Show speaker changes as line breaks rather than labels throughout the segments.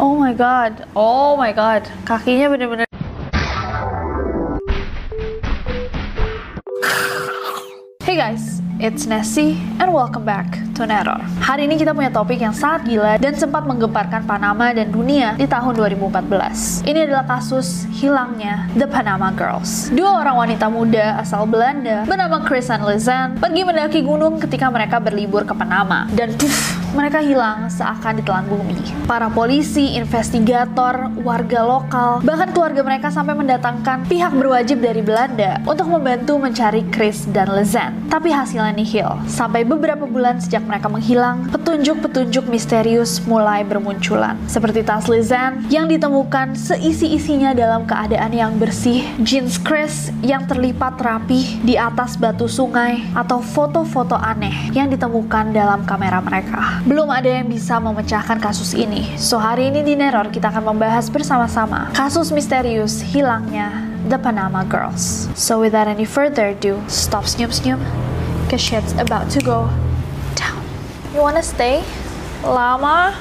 Oh my god, oh my god, kakinya bener-bener. Hey guys, it's Nessie and welcome back to Neror. Hari ini kita punya topik yang sangat gila dan sempat menggemparkan Panama dan dunia di tahun 2014. Ini adalah kasus hilangnya The Panama Girls. Dua orang wanita muda asal Belanda bernama Chris and Lizanne pergi mendaki gunung ketika mereka berlibur ke Panama. Dan puff, mereka hilang seakan ditelan bumi. Para polisi, investigator, warga lokal, bahkan keluarga mereka sampai mendatangkan pihak berwajib dari Belanda untuk membantu mencari Chris dan Lizanne. Tapi hasilnya nihil. Sampai beberapa bulan sejak mereka menghilang, petunjuk-petunjuk misterius mulai bermunculan. Seperti tas Lizanne yang ditemukan seisi-isinya dalam keadaan yang bersih, jeans Chris yang terlipat rapi di atas batu sungai, atau foto-foto aneh yang ditemukan dalam kamera mereka. Belum ada yang bisa memecahkan kasus ini. So hari ini di Neror kita akan membahas bersama-sama kasus misterius hilangnya The Panama Girls. So without any further ado, stop senyum-senyum, cause shit's about to go. You wanna stay? Lama?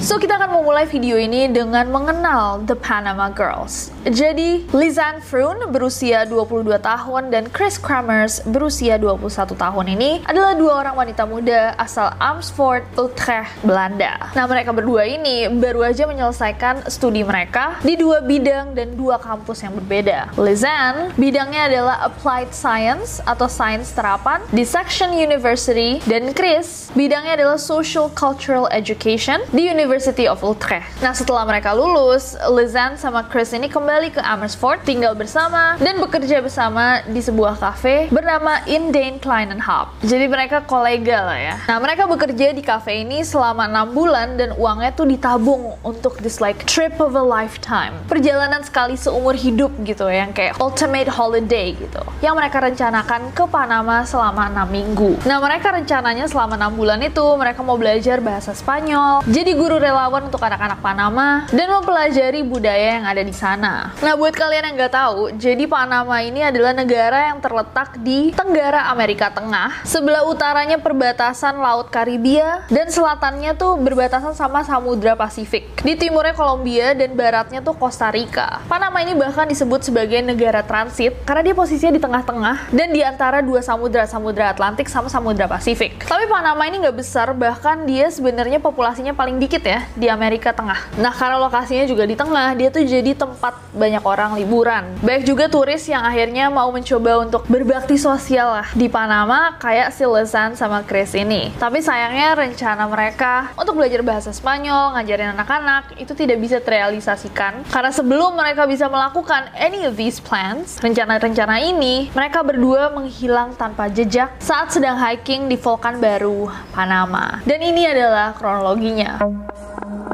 So kita akan memulai video ini dengan mengenal The Panama Girls. Jadi, Lizanne Froon berusia 22 tahun dan Chris Kramers berusia 21 tahun ini adalah dua orang wanita muda asal Amersfoort, Utrecht, Belanda. Nah, mereka berdua ini baru aja menyelesaikan studi mereka di dua bidang dan dua kampus yang berbeda. Lizanne, bidangnya adalah Applied Science atau Sains Terapan di Section University dan Chris, bidangnya adalah Social Cultural Education di University of Utrecht. Nah, setelah mereka lulus, Lizanne sama Chris ini kembali ke Amersfoort, tinggal bersama dan bekerja bersama di sebuah kafe bernama Indane Klein Hub. Jadi mereka kolega lah ya. Nah, mereka bekerja di kafe ini selama 6 bulan dan uangnya tuh ditabung untuk this like trip of a lifetime. Perjalanan sekali seumur hidup gitu yang kayak ultimate holiday gitu. Yang mereka rencanakan ke Panama selama 6 minggu. Nah, mereka rencananya selama 6 bulan itu mereka mau belajar bahasa Spanyol, jadi guru relawan untuk anak-anak Panama dan mempelajari budaya yang ada di sana. Nah, buat kalian yang nggak tahu, jadi Panama ini adalah negara yang terletak di Tenggara Amerika Tengah. Sebelah utaranya perbatasan Laut Karibia dan selatannya tuh berbatasan sama Samudra Pasifik. Di timurnya Kolombia dan baratnya tuh Costa Rica. Panama ini bahkan disebut sebagai negara transit karena dia posisinya di tengah-tengah dan di antara dua samudra, Samudra Atlantik sama Samudra Pasifik. Tapi Panama ini nggak besar, bahkan dia sebenarnya populasinya paling dikit ya di Amerika Tengah. Nah, karena lokasinya juga di tengah, dia tuh jadi tempat banyak orang liburan. Baik juga turis yang akhirnya mau mencoba untuk berbakti sosial lah di Panama kayak si Lezan sama Chris ini. Tapi sayangnya rencana mereka untuk belajar bahasa Spanyol, ngajarin anak-anak itu tidak bisa terrealisasikan karena sebelum mereka bisa melakukan any of these plans, rencana-rencana ini mereka berdua menghilang tanpa jejak saat sedang hiking di Vulkan Baru, Panama. Dan ini adalah kronologinya. Thank you.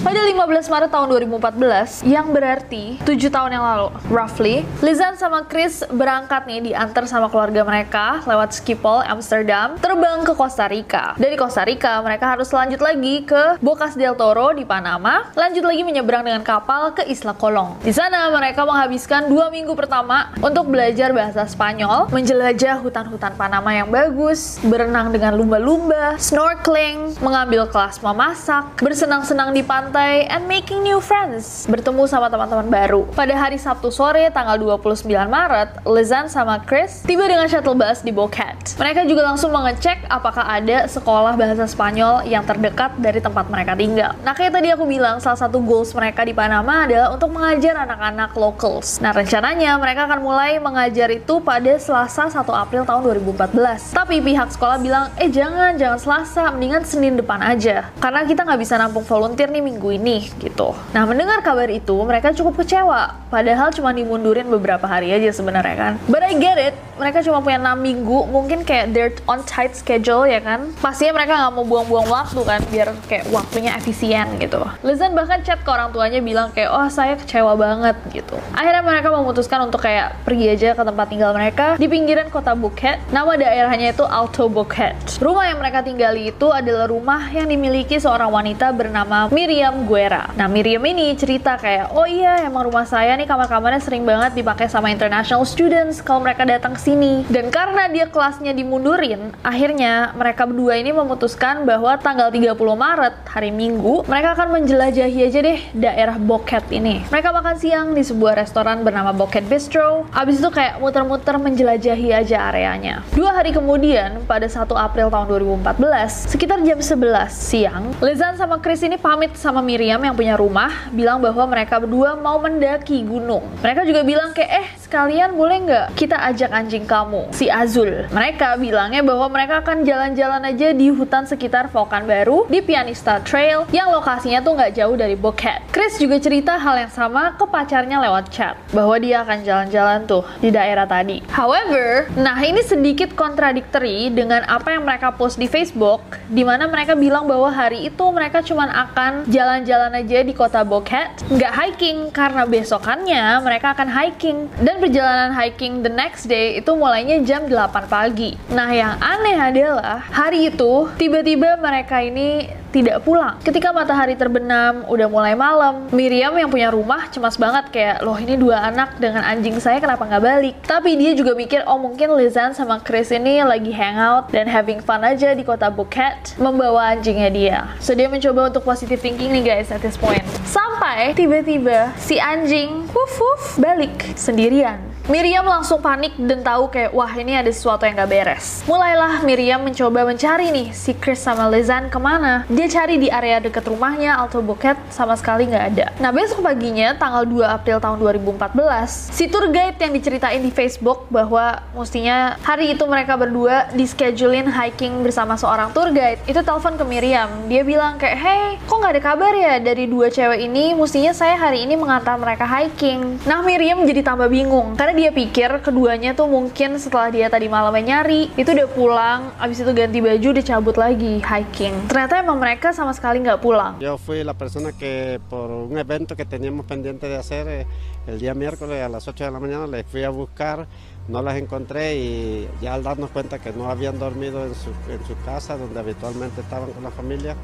Pada 15 Maret tahun 2014, yang berarti 7 tahun yang lalu, roughly, Lizanne sama Chris berangkat nih diantar sama keluarga mereka lewat Schiphol, Amsterdam, terbang ke Costa Rica. Dari Costa Rica, mereka harus lanjut lagi ke Bocas del Toro di Panama, lanjut lagi menyeberang dengan kapal ke Isla Colong. Di sana, mereka menghabiskan dua minggu pertama untuk belajar bahasa Spanyol, menjelajah hutan-hutan Panama yang bagus, berenang dengan lumba-lumba, snorkeling, mengambil kelas memasak, bersenang-senang di pantai, away and making new friends. Bertemu sama teman-teman baru. Pada hari Sabtu sore tanggal 29 Maret, Lizanne sama Chris tiba dengan shuttle bus di Bocat. Mereka juga langsung mengecek apakah ada sekolah bahasa Spanyol yang terdekat dari tempat mereka tinggal. Nah, kayak tadi aku bilang, salah satu goals mereka di Panama adalah untuk mengajar anak-anak locals. Nah, rencananya mereka akan mulai mengajar itu pada Selasa 1 April tahun 2014. Tapi pihak sekolah bilang, eh jangan, jangan Selasa, mendingan Senin depan aja. Karena kita nggak bisa nampung volunteer nih minggu ini, gitu. Nah, mendengar kabar itu, mereka cukup kecewa. Padahal cuma dimundurin beberapa hari aja sebenarnya kan. But I get it, mereka cuma punya 6 minggu, mungkin kayak they're on tight schedule ya kan. Pastinya mereka nggak mau buang-buang waktu kan, biar kayak waktunya efisien gitu. Lizan bahkan chat ke orang tuanya bilang kayak, oh saya kecewa banget gitu. Akhirnya mereka memutuskan untuk kayak pergi aja ke tempat tinggal mereka di pinggiran kota Bukit. Nama daerahnya itu Alto Bukit. Rumah yang mereka tinggali itu adalah rumah yang dimiliki seorang wanita bernama Miriam Guerra. Nah, Miriam ini cerita kayak, oh iya emang rumah saya nih kamar-kamarnya sering banget dipakai sama international students kalau mereka datang ke sini. Dan karena dia kelasnya dimundurin, akhirnya mereka berdua ini memutuskan bahwa tanggal 30 Maret, hari Minggu, mereka akan menjelajahi aja deh daerah Boket ini. Mereka makan siang di sebuah restoran bernama Boket Bistro. Abis itu kayak muter-muter menjelajahi aja areanya. Dua hari kemudian, pada 1 April tahun 2014, sekitar jam 11 siang, Lizan sama Chris ini pamit sama Miriam yang punya rumah, bilang bahwa mereka berdua mau mendaki gunung. Mereka juga bilang kayak, eh sekalian boleh nggak kita ajak anjing kamu, si Azul. Mereka bilangnya bahwa mereka akan jalan-jalan aja di hutan sekitar Volcan Baru, di Pianista Trail, yang lokasinya tuh nggak jauh dari Bocat. Chris juga cerita hal yang sama ke pacarnya lewat chat, bahwa dia akan jalan-jalan tuh di daerah tadi. However, nah ini sedikit contradictory dengan apa yang mereka post di Facebook, di mana mereka bilang bahwa hari itu mereka cuma akan jalan-jalan aja di kota Bocat, nggak hiking karena besokannya mereka akan hiking. Dan perjalanan hiking the next day itu mulainya jam 8 pagi. Nah yang aneh adalah hari itu tiba-tiba mereka ini tidak pulang. Ketika matahari terbenam, udah mulai malam, Miriam yang punya rumah cemas banget kayak, loh ini dua anak dengan anjing saya kenapa nggak balik? Tapi dia juga mikir, oh mungkin Lizan sama Chris ini lagi hangout dan having fun aja di kota Bukit, membawa anjingnya dia. So dia mencoba untuk positive thinking nih guys at this point. Sampai tiba-tiba si anjing, wuf wuf, balik sendirian. Miriam langsung panik dan tahu kayak wah ini ada sesuatu yang gak beres. Mulailah Miriam mencoba mencari nih si Chris sama Lizan ke mana. Dia cari di area dekat rumahnya Alto Bukit sama sekali nggak ada. Nah besok paginya tanggal 2 April tahun 2014 si tour guide yang diceritain di Facebook bahwa mestinya hari itu mereka berdua di schedulein hiking bersama seorang tour guide itu telepon ke Miriam. Dia bilang kayak hey kok nggak ada kabar ya dari dua cewek ini mestinya saya hari ini mengantar mereka hiking. Nah Miriam jadi tambah bingung karena dia pikir keduanya tuh mungkin setelah dia tadi malamnya nyari, itu udah pulang, abis itu ganti.
Yo fui la persona que por un evento que teníamos pendiente de hacer eh, el día miércoles a las 8 de la mañana les fui a buscar, no las encontré y ya al darnos cuenta que no habían dormido en su casa donde habitualmente estaban con la familia,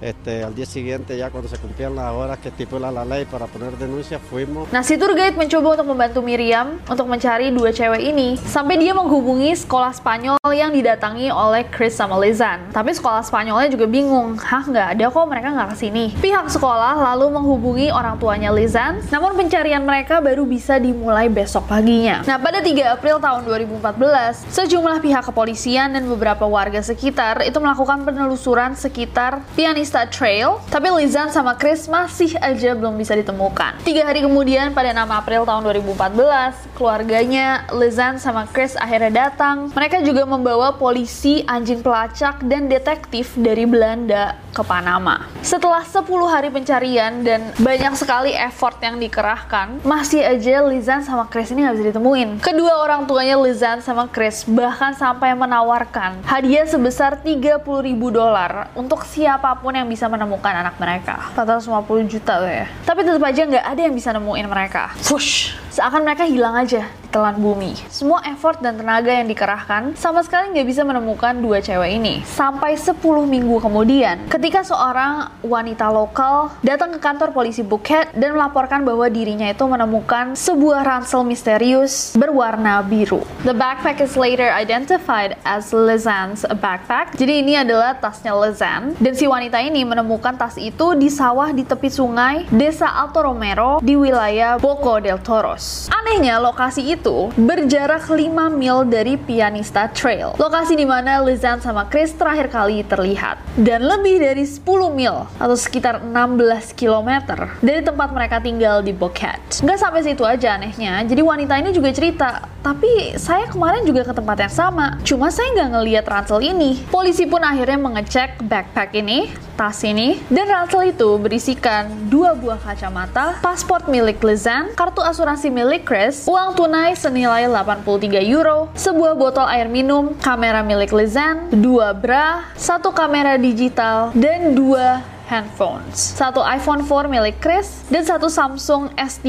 Este, al día siguiente ya cuando se cumplían las horas que estipula la ley para poner denuncia fuimos.
Nah si tour guide mencoba untuk membantu Miriam untuk mencari dua cewek ini sampai dia menghubungi sekolah Spanyol yang didatangi oleh Chris sama Lizan. Tapi sekolah Spanyolnya juga bingung, hah nggak ada kok mereka nggak ke sini. Pihak sekolah lalu menghubungi orang tuanya Lizan, namun pencarian mereka baru bisa dimulai besok paginya. Nah pada 3 April tahun 2014, sejumlah pihak kepolisian dan beberapa warga sekitar itu melakukan penelusuran sekitar pianis Vista Trail, tapi Lizan sama Chris masih aja belum bisa ditemukan. Tiga hari kemudian, pada 6 April tahun 2014, keluarganya Lizan sama Chris akhirnya datang. Mereka juga membawa polisi, anjing pelacak, dan detektif dari Belanda ke Panama. Setelah 10 hari pencarian dan banyak sekali effort yang dikerahkan, masih aja Lizan sama Chris ini nggak bisa ditemuin. Kedua orang tuanya Lizan sama Chris bahkan sampai menawarkan hadiah sebesar 30 ribu dolar untuk siapa pun yang bisa menemukan anak mereka. 450 juta tuh ya. Tapi tetap aja nggak ada yang bisa nemuin mereka. Fush! Seakan mereka hilang aja ditelan bumi. Semua effort dan tenaga yang dikerahkan sama sekali nggak bisa menemukan dua cewek ini. Sampai 10 minggu kemudian, ketika seorang wanita lokal datang ke kantor polisi Phuket dan melaporkan bahwa dirinya itu menemukan sebuah ransel misterius berwarna biru. The backpack is later identified as Lizanne's backpack. Jadi ini adalah tasnya Lizanne. Dan si wanita ini menemukan tas itu di sawah di tepi sungai desa Alto Romero di wilayah Boco del Toros. Anehnya, lokasi itu berjarak 5 mil dari Pianista Trail, lokasi di mana Lizanne sama Chris terakhir kali terlihat. Dan lebih dari 10 mil atau sekitar 16 km dari tempat mereka tinggal di Bocat. Nggak sampai situ aja anehnya, jadi wanita ini juga cerita, tapi saya kemarin juga ke tempat yang sama, cuma saya nggak ngeliat ransel ini. Polisi pun akhirnya mengecek backpack ini, tas ini, dan ransel itu berisikan dua buah kacamata, paspor milik Lizanne, kartu asuransi milik Chris, uang tunai senilai 83 euro, sebuah botol air minum, kamera milik Lizanne, dua bra, satu kamera digital, dan dua handphones. Satu iPhone 4 milik Chris dan satu Samsung S3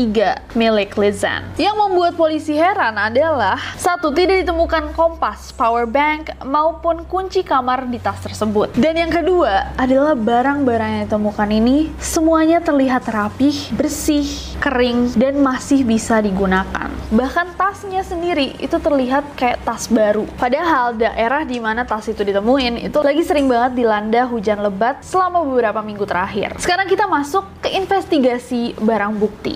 milik Lizanne. Yang membuat polisi heran adalah satu tidak ditemukan kompas, power bank maupun kunci kamar di tas tersebut. Dan yang kedua adalah barang-barang yang ditemukan ini semuanya terlihat rapih, bersih, kering dan masih bisa digunakan. Bahkan tasnya sendiri itu terlihat kayak tas baru. Padahal daerah di mana tas itu ditemuin itu lagi sering banget dilanda hujan lebat selama beberapa minggu terakhir. Sekarang kita masuk ke investigasi barang bukti.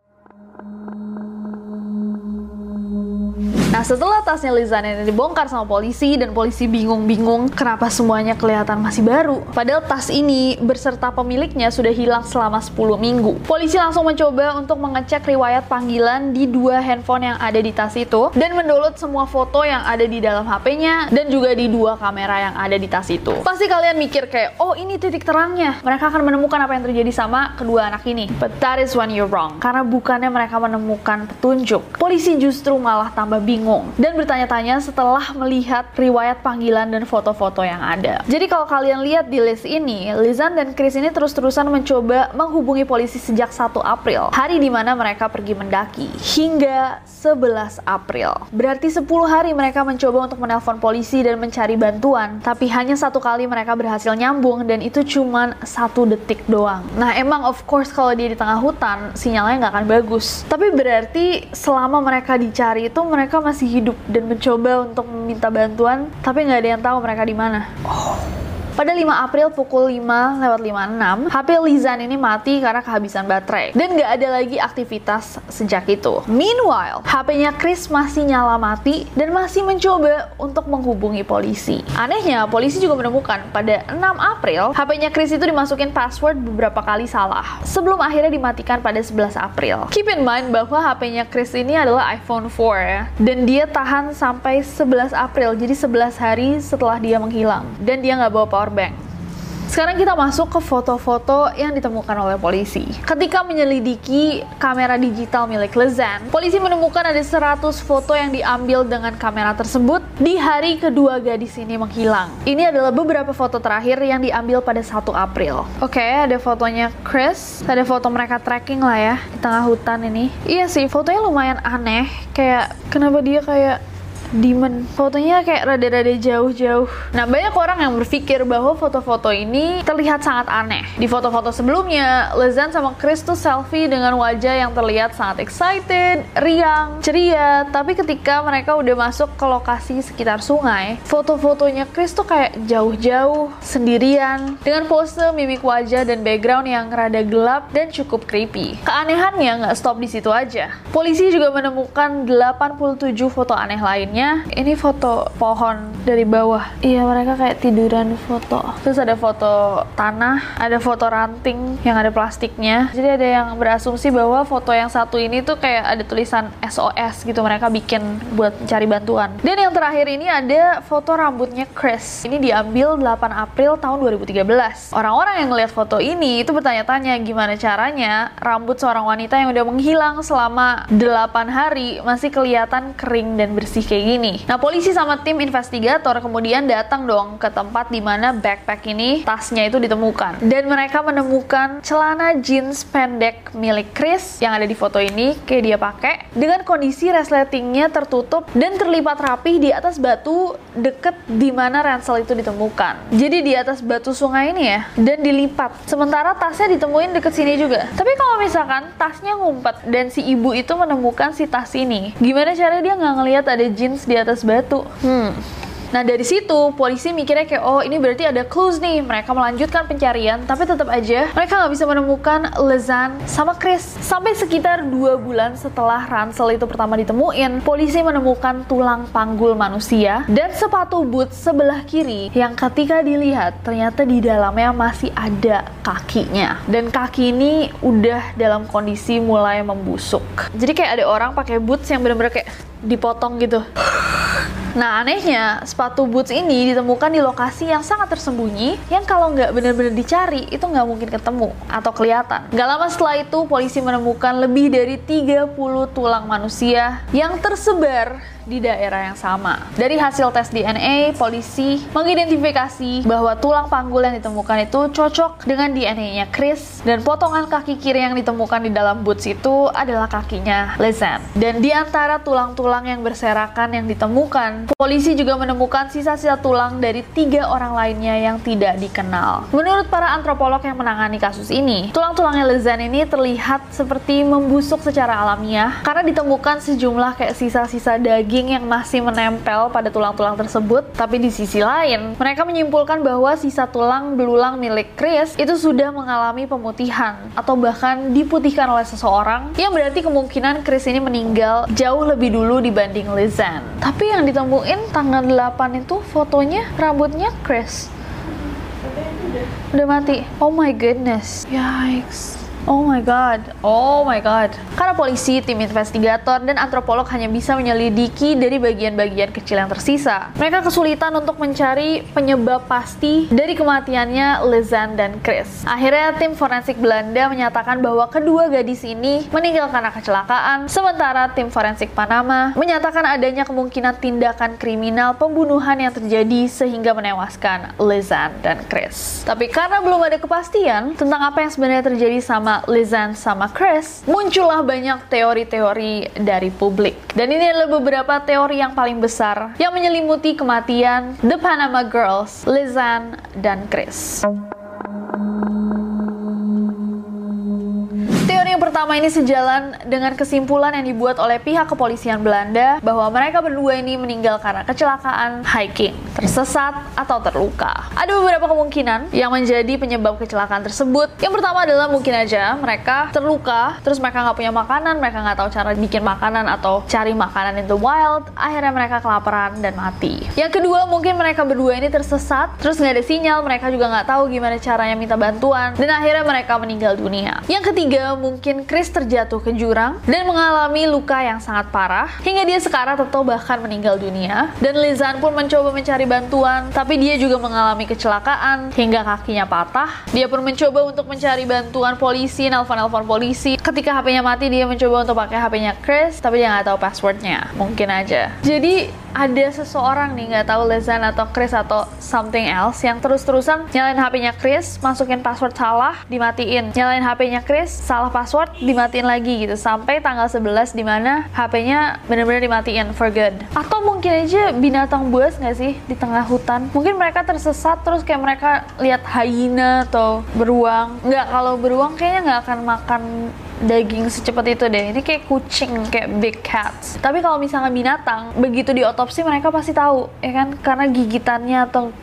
Nah setelah tasnya Lizanne ini dibongkar sama polisi dan polisi bingung-bingung kenapa semuanya kelihatan masih baru. Padahal tas ini berserta pemiliknya sudah hilang selama 10 minggu. Polisi langsung mencoba untuk mengecek riwayat panggilan di dua handphone yang ada di tas itu dan mendownload semua foto yang ada di dalam HP-nya dan juga di dua kamera yang ada di tas itu. Pasti kalian mikir kayak, oh ini titik terangnya. Mereka akan menemukan apa yang terjadi sama kedua anak ini. But that is when you're wrong. Karena bukannya mereka menemukan petunjuk. Polisi justru malah tambah bingung bingung dan bertanya-tanya setelah melihat riwayat panggilan dan foto-foto yang ada. Jadi kalau kalian lihat di list ini, Lizan dan Chris ini terus-terusan mencoba menghubungi polisi sejak 1 April, hari di mana mereka pergi mendaki, hingga 11 April. Berarti 10 hari mereka mencoba untuk menelpon polisi dan mencari bantuan, tapi hanya satu kali mereka berhasil nyambung dan itu cuma satu detik doang. Nah emang of course kalau dia di tengah hutan, sinyalnya nggak akan bagus. Tapi berarti selama mereka dicari itu mereka masih masih hidup dan mencoba untuk meminta bantuan, tapi nggak ada yang tahu mereka di mana. Oh. Pada 5 April pukul 5 lewat 56, HP Lizan ini mati karena kehabisan baterai dan nggak ada lagi aktivitas sejak itu. Meanwhile, HP-nya Chris masih nyala mati dan masih mencoba untuk menghubungi polisi. Anehnya, polisi juga menemukan pada 6 April, HP-nya Chris itu dimasukin password beberapa kali salah sebelum akhirnya dimatikan pada 11 April. Keep in mind bahwa HP-nya Chris ini adalah iPhone 4 ya, dan dia tahan sampai 11 April, jadi 11 hari setelah dia menghilang. Dan dia nggak bawa power bank. Sekarang kita masuk ke foto-foto yang ditemukan oleh polisi. Ketika menyelidiki kamera digital milik Lezan, polisi menemukan ada 100 foto yang diambil dengan kamera tersebut di hari kedua gadis ini menghilang. Ini adalah beberapa foto terakhir yang diambil pada 1 April. Oke, okay, ada fotonya Chris, ada foto mereka trekking lah ya di tengah hutan ini. Iya sih, fotonya lumayan aneh. Kayak kenapa dia kayak demon. Fotonya kayak rada-rada jauh-jauh. Nah, banyak orang yang berpikir bahwa foto-foto ini terlihat sangat aneh. Di foto-foto sebelumnya, Lezan sama Chris tuh selfie dengan wajah yang terlihat sangat excited, riang, ceria. Tapi ketika mereka udah masuk ke lokasi sekitar sungai, foto-fotonya Chris tuh kayak jauh-jauh, sendirian, dengan pose, mimik wajah, dan background yang rada gelap dan cukup creepy. Keanehannya nggak stop di situ aja. Polisi juga menemukan 87 foto aneh lainnya. Ini foto pohon dari bawah. Iya, mereka kayak tiduran foto. Terus ada foto tanah, ada foto ranting yang ada plastiknya. Jadi ada yang berasumsi bahwa foto yang satu ini tuh kayak ada tulisan SOS gitu mereka bikin buat cari bantuan. Dan yang terakhir ini ada foto rambutnya Chris. Ini diambil 8 April tahun 2013. Orang-orang yang ngeliat foto ini itu bertanya-tanya gimana caranya rambut seorang wanita yang udah menghilang selama 8 hari masih kelihatan kering dan bersih kayak gini. Nah, polisi sama tim investigator kemudian datang dong ke tempat di mana backpack ini tasnya itu ditemukan. Dan mereka menemukan celana jeans pendek milik Chris yang ada di foto ini kayak dia pakai dengan kondisi resletingnya tertutup dan terlipat rapih di atas batu deket di mana ransel itu ditemukan. Jadi di atas batu sungai ini ya dan dilipat. Sementara tasnya ditemuin deket sini juga. Tapi kalau misalkan tasnya ngumpet dan si ibu itu menemukan si tas ini, gimana caranya dia nggak ngelihat ada jeans di atas batu? Hmm. Nah dari situ polisi mikirnya kayak oh ini berarti ada clues nih mereka melanjutkan pencarian tapi tetap aja mereka nggak bisa menemukan Lezan sama Chris sampai sekitar dua bulan setelah ransel itu pertama ditemuin polisi menemukan tulang panggul manusia dan sepatu boot sebelah kiri yang ketika dilihat ternyata di dalamnya masih ada kakinya dan kaki ini udah dalam kondisi mulai membusuk jadi kayak ada orang pakai boots yang bener-bener kayak dipotong gitu Nah anehnya, sepatu boots ini ditemukan di lokasi yang sangat tersembunyi yang kalau nggak benar-benar dicari itu nggak mungkin ketemu atau kelihatan. Gak lama setelah itu polisi menemukan lebih dari 30 tulang manusia yang tersebar di daerah yang sama. Dari hasil tes DNA, polisi mengidentifikasi bahwa tulang panggul yang ditemukan itu cocok dengan DNA-nya Chris dan potongan kaki kiri yang ditemukan di dalam boots itu adalah kakinya Lezan. Dan di antara tulang-tulang yang berserakan yang ditemukan, polisi juga menemukan sisa-sisa tulang dari tiga orang lainnya yang tidak dikenal. Menurut para antropolog yang menangani kasus ini, tulang-tulangnya Lezan ini terlihat seperti membusuk secara alamiah karena ditemukan sejumlah kayak sisa-sisa daging yang masih menempel pada tulang-tulang tersebut, tapi di sisi lain, mereka menyimpulkan bahwa sisa tulang belulang milik Chris itu sudah mengalami pemutihan atau bahkan diputihkan oleh seseorang yang berarti kemungkinan Chris ini meninggal jauh lebih dulu dibanding Lizanne. Tapi yang ditemuin tanggal 8 itu fotonya rambutnya Chris. Udah mati. Oh my goodness. Yikes. Oh my god, oh my god. Karena polisi, tim investigator, dan antropolog hanya bisa menyelidiki dari bagian-bagian kecil yang tersisa. Mereka kesulitan untuk mencari penyebab pasti dari kematiannya Lezan dan Chris. Akhirnya tim forensik Belanda menyatakan bahwa kedua gadis ini meninggal karena kecelakaan, sementara tim forensik Panama menyatakan adanya kemungkinan tindakan kriminal pembunuhan yang terjadi sehingga menewaskan Lezan dan Chris. Tapi karena belum ada kepastian tentang apa yang sebenarnya terjadi sama sama Lizanne sama Chris, muncullah banyak teori-teori dari publik. Dan ini adalah beberapa teori yang paling besar yang menyelimuti kematian The Panama Girls, Lizanne dan Chris. Pertama ini sejalan dengan kesimpulan yang dibuat oleh pihak kepolisian Belanda bahwa mereka berdua ini meninggal karena kecelakaan hiking, tersesat, atau terluka. Ada beberapa kemungkinan yang menjadi penyebab kecelakaan tersebut. Yang pertama adalah mungkin aja mereka terluka, terus mereka nggak punya makanan, mereka nggak tahu cara bikin makanan atau cari makanan in the wild, akhirnya mereka kelaparan dan mati. Yang kedua mungkin mereka berdua ini tersesat, terus nggak ada sinyal, mereka juga nggak tahu gimana caranya minta bantuan, dan akhirnya mereka meninggal dunia. Yang ketiga mungkin Chris terjatuh ke jurang dan mengalami luka yang sangat parah hingga dia sekarat atau bahkan meninggal dunia. Dan Lizan pun mencoba mencari bantuan, tapi dia juga mengalami kecelakaan hingga kakinya patah. Dia pun mencoba untuk mencari bantuan polisi, nelfon-nelfon polisi. Ketika HP-nya mati, dia mencoba untuk pakai HP-nya Chris, tapi dia nggak tahu passwordnya. Mungkin aja. Jadi ada seseorang nih nggak tahu Lezan atau Chris atau something else yang terus-terusan nyalain HP-nya Chris, masukin password salah, dimatiin. Nyalain HP-nya Chris, salah password, dimatiin lagi gitu sampai tanggal 11 di mana HP-nya bener-bener dimatiin for good. Atau mungkin aja binatang buas nggak sih di tengah hutan? Mungkin mereka tersesat terus kayak mereka lihat hyena atau beruang. Nggak kalau beruang kayaknya nggak akan makan daging secepat itu deh. Ini kayak kucing, kayak big cats. Tapi kalau misalnya binatang, begitu diotopsi mereka pasti tahu, ya kan? Karena gigitannya atau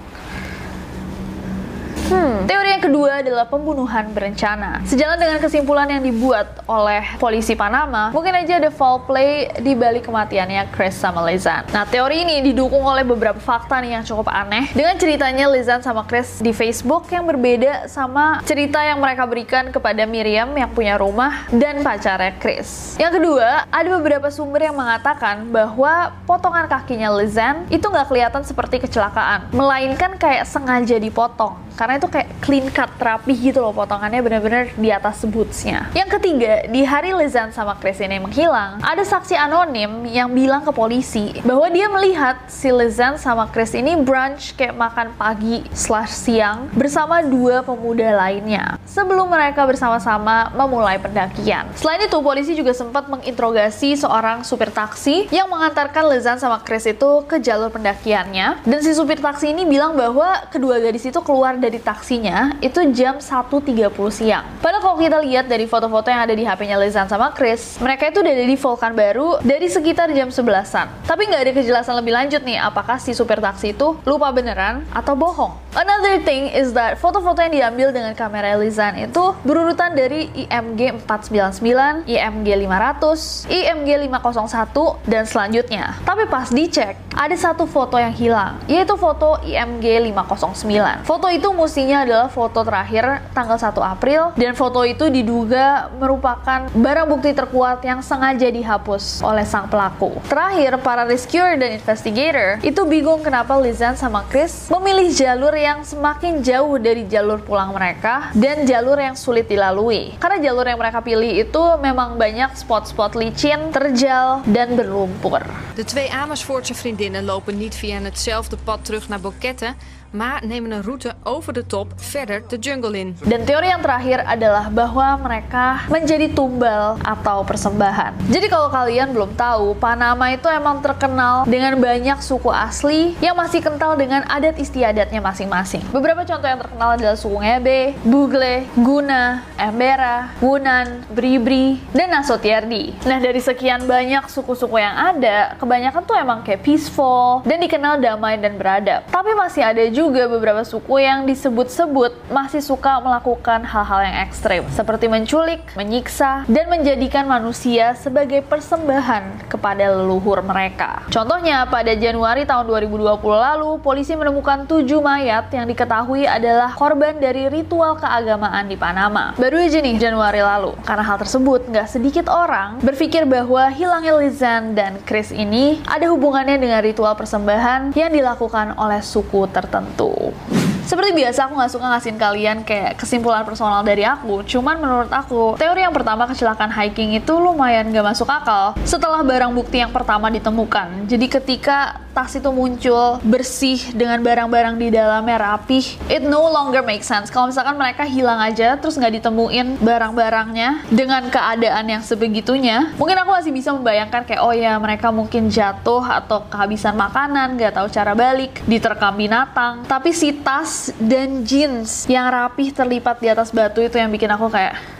Hmm. Teori yang kedua adalah pembunuhan berencana. Sejalan dengan kesimpulan yang dibuat oleh polisi Panama, mungkin aja ada foul play di balik kematiannya Chris sama Lizan. Nah, teori ini didukung oleh beberapa fakta nih yang cukup aneh. Dengan ceritanya Lizan sama Chris di Facebook yang berbeda sama cerita yang mereka berikan kepada Miriam yang punya rumah dan pacarnya Chris. Yang kedua, ada beberapa sumber yang mengatakan bahwa potongan kakinya Lizan itu nggak kelihatan seperti kecelakaan, melainkan kayak sengaja dipotong karena itu kayak clean cut rapi gitu loh potongannya bener-bener di atas bootsnya. Yang ketiga, di hari Lizan sama Chris ini menghilang, ada saksi anonim yang bilang ke polisi bahwa dia melihat si Lizan sama Chris ini brunch kayak makan pagi slash siang bersama dua pemuda lainnya sebelum mereka bersama-sama memulai pendakian. Selain itu, polisi juga sempat menginterogasi seorang supir taksi yang mengantarkan Lizan sama Chris itu ke jalur pendakiannya dan si supir taksi ini bilang bahwa kedua gadis itu keluar dari dari taksinya itu jam 1.30 siang. Padahal kalau kita lihat dari foto-foto yang ada di HP-nya Lizan sama Chris, mereka itu udah ada di Vulkan baru dari sekitar jam 11-an. Tapi nggak ada kejelasan lebih lanjut nih, apakah si supir taksi itu lupa beneran atau bohong. Another thing is that foto-foto yang diambil dengan kamera Lizan itu berurutan dari IMG 499, IMG 500, IMG 501, dan selanjutnya. Tapi pas dicek, ada satu foto yang hilang, yaitu foto IMG 509. Foto itu musinya adalah foto terakhir tanggal 1 April dan foto itu diduga merupakan barang bukti terkuat yang sengaja dihapus oleh sang pelaku. Terakhir, para rescuer dan investigator itu bingung kenapa Lizan sama Chris memilih jalur yang semakin jauh dari jalur pulang mereka dan jalur yang sulit dilalui. Karena jalur yang mereka pilih itu memang banyak spot-spot licin, terjal, dan berlumpur.
De twee Amersfoortse vriendinnen lopen niet via hetzelfde pad terug naar Boquette, maar nemen een route over de top verder de jungle in.
Dan teori yang terakhir adalah bahwa mereka menjadi tumbal atau persembahan. Jadi kalau kalian belum tahu, Panama itu emang terkenal dengan banyak suku asli yang masih kental dengan adat istiadatnya masing-masing. Beberapa contoh yang terkenal adalah suku Ngebe, Bugle, Guna, Embera, Wunan, Bribri, dan Nasotierdi. Nah dari sekian banyak suku-suku yang ada, kebanyakan tuh emang kayak peaceful dan dikenal damai dan beradab. Tapi masih ada juga beberapa suku yang disebut-sebut masih suka melakukan hal-hal yang ekstrim, seperti menculik, menyiksa, dan menjadikan manusia sebagai persembahan kepada leluhur mereka. Contohnya, pada Januari tahun 2020 lalu, polisi menemukan tujuh mayat yang diketahui adalah korban dari ritual keagamaan di Panama. Baru aja nih, Januari lalu. Karena hal tersebut, nggak sedikit orang berpikir bahwa hilangnya Lizan dan Chris ini ada hubungannya dengan ritual persembahan yang dilakukan oleh suku tertentu tertentu. Seperti biasa aku nggak suka ngasihin kalian kayak kesimpulan personal dari aku. Cuman menurut aku, teori yang pertama kecelakaan hiking itu lumayan gak masuk akal setelah barang bukti yang pertama ditemukan. Jadi ketika tas itu muncul bersih dengan barang-barang di dalamnya rapih, it no longer make sense. Kalau misalkan mereka hilang aja terus nggak ditemuin barang-barangnya dengan keadaan yang sebegitunya, mungkin aku masih bisa membayangkan kayak oh ya mereka mungkin jatuh atau kehabisan makanan, nggak tahu cara balik, diterkam binatang. Tapi si tas dan jeans yang rapih terlipat di atas batu itu yang bikin aku kayak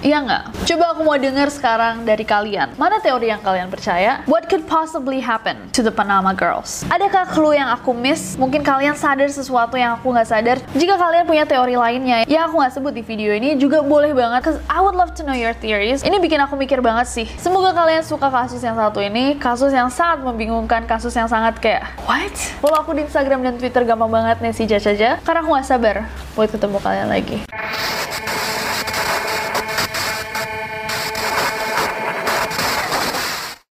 Iya nggak? Coba aku mau dengar sekarang dari kalian. Mana teori yang kalian percaya? What could possibly happen to the Panama Girls? Adakah clue yang aku miss? Mungkin kalian sadar sesuatu yang aku nggak sadar? Jika kalian punya teori lainnya yang aku nggak sebut di video ini, juga boleh banget. Cause I would love to know your theories. Ini bikin aku mikir banget sih. Semoga kalian suka kasus yang satu ini. Kasus yang sangat membingungkan. Kasus yang sangat kayak, what? Follow aku di Instagram dan Twitter gampang banget nih si Jajaja. Karena aku nggak sabar buat ketemu kalian lagi.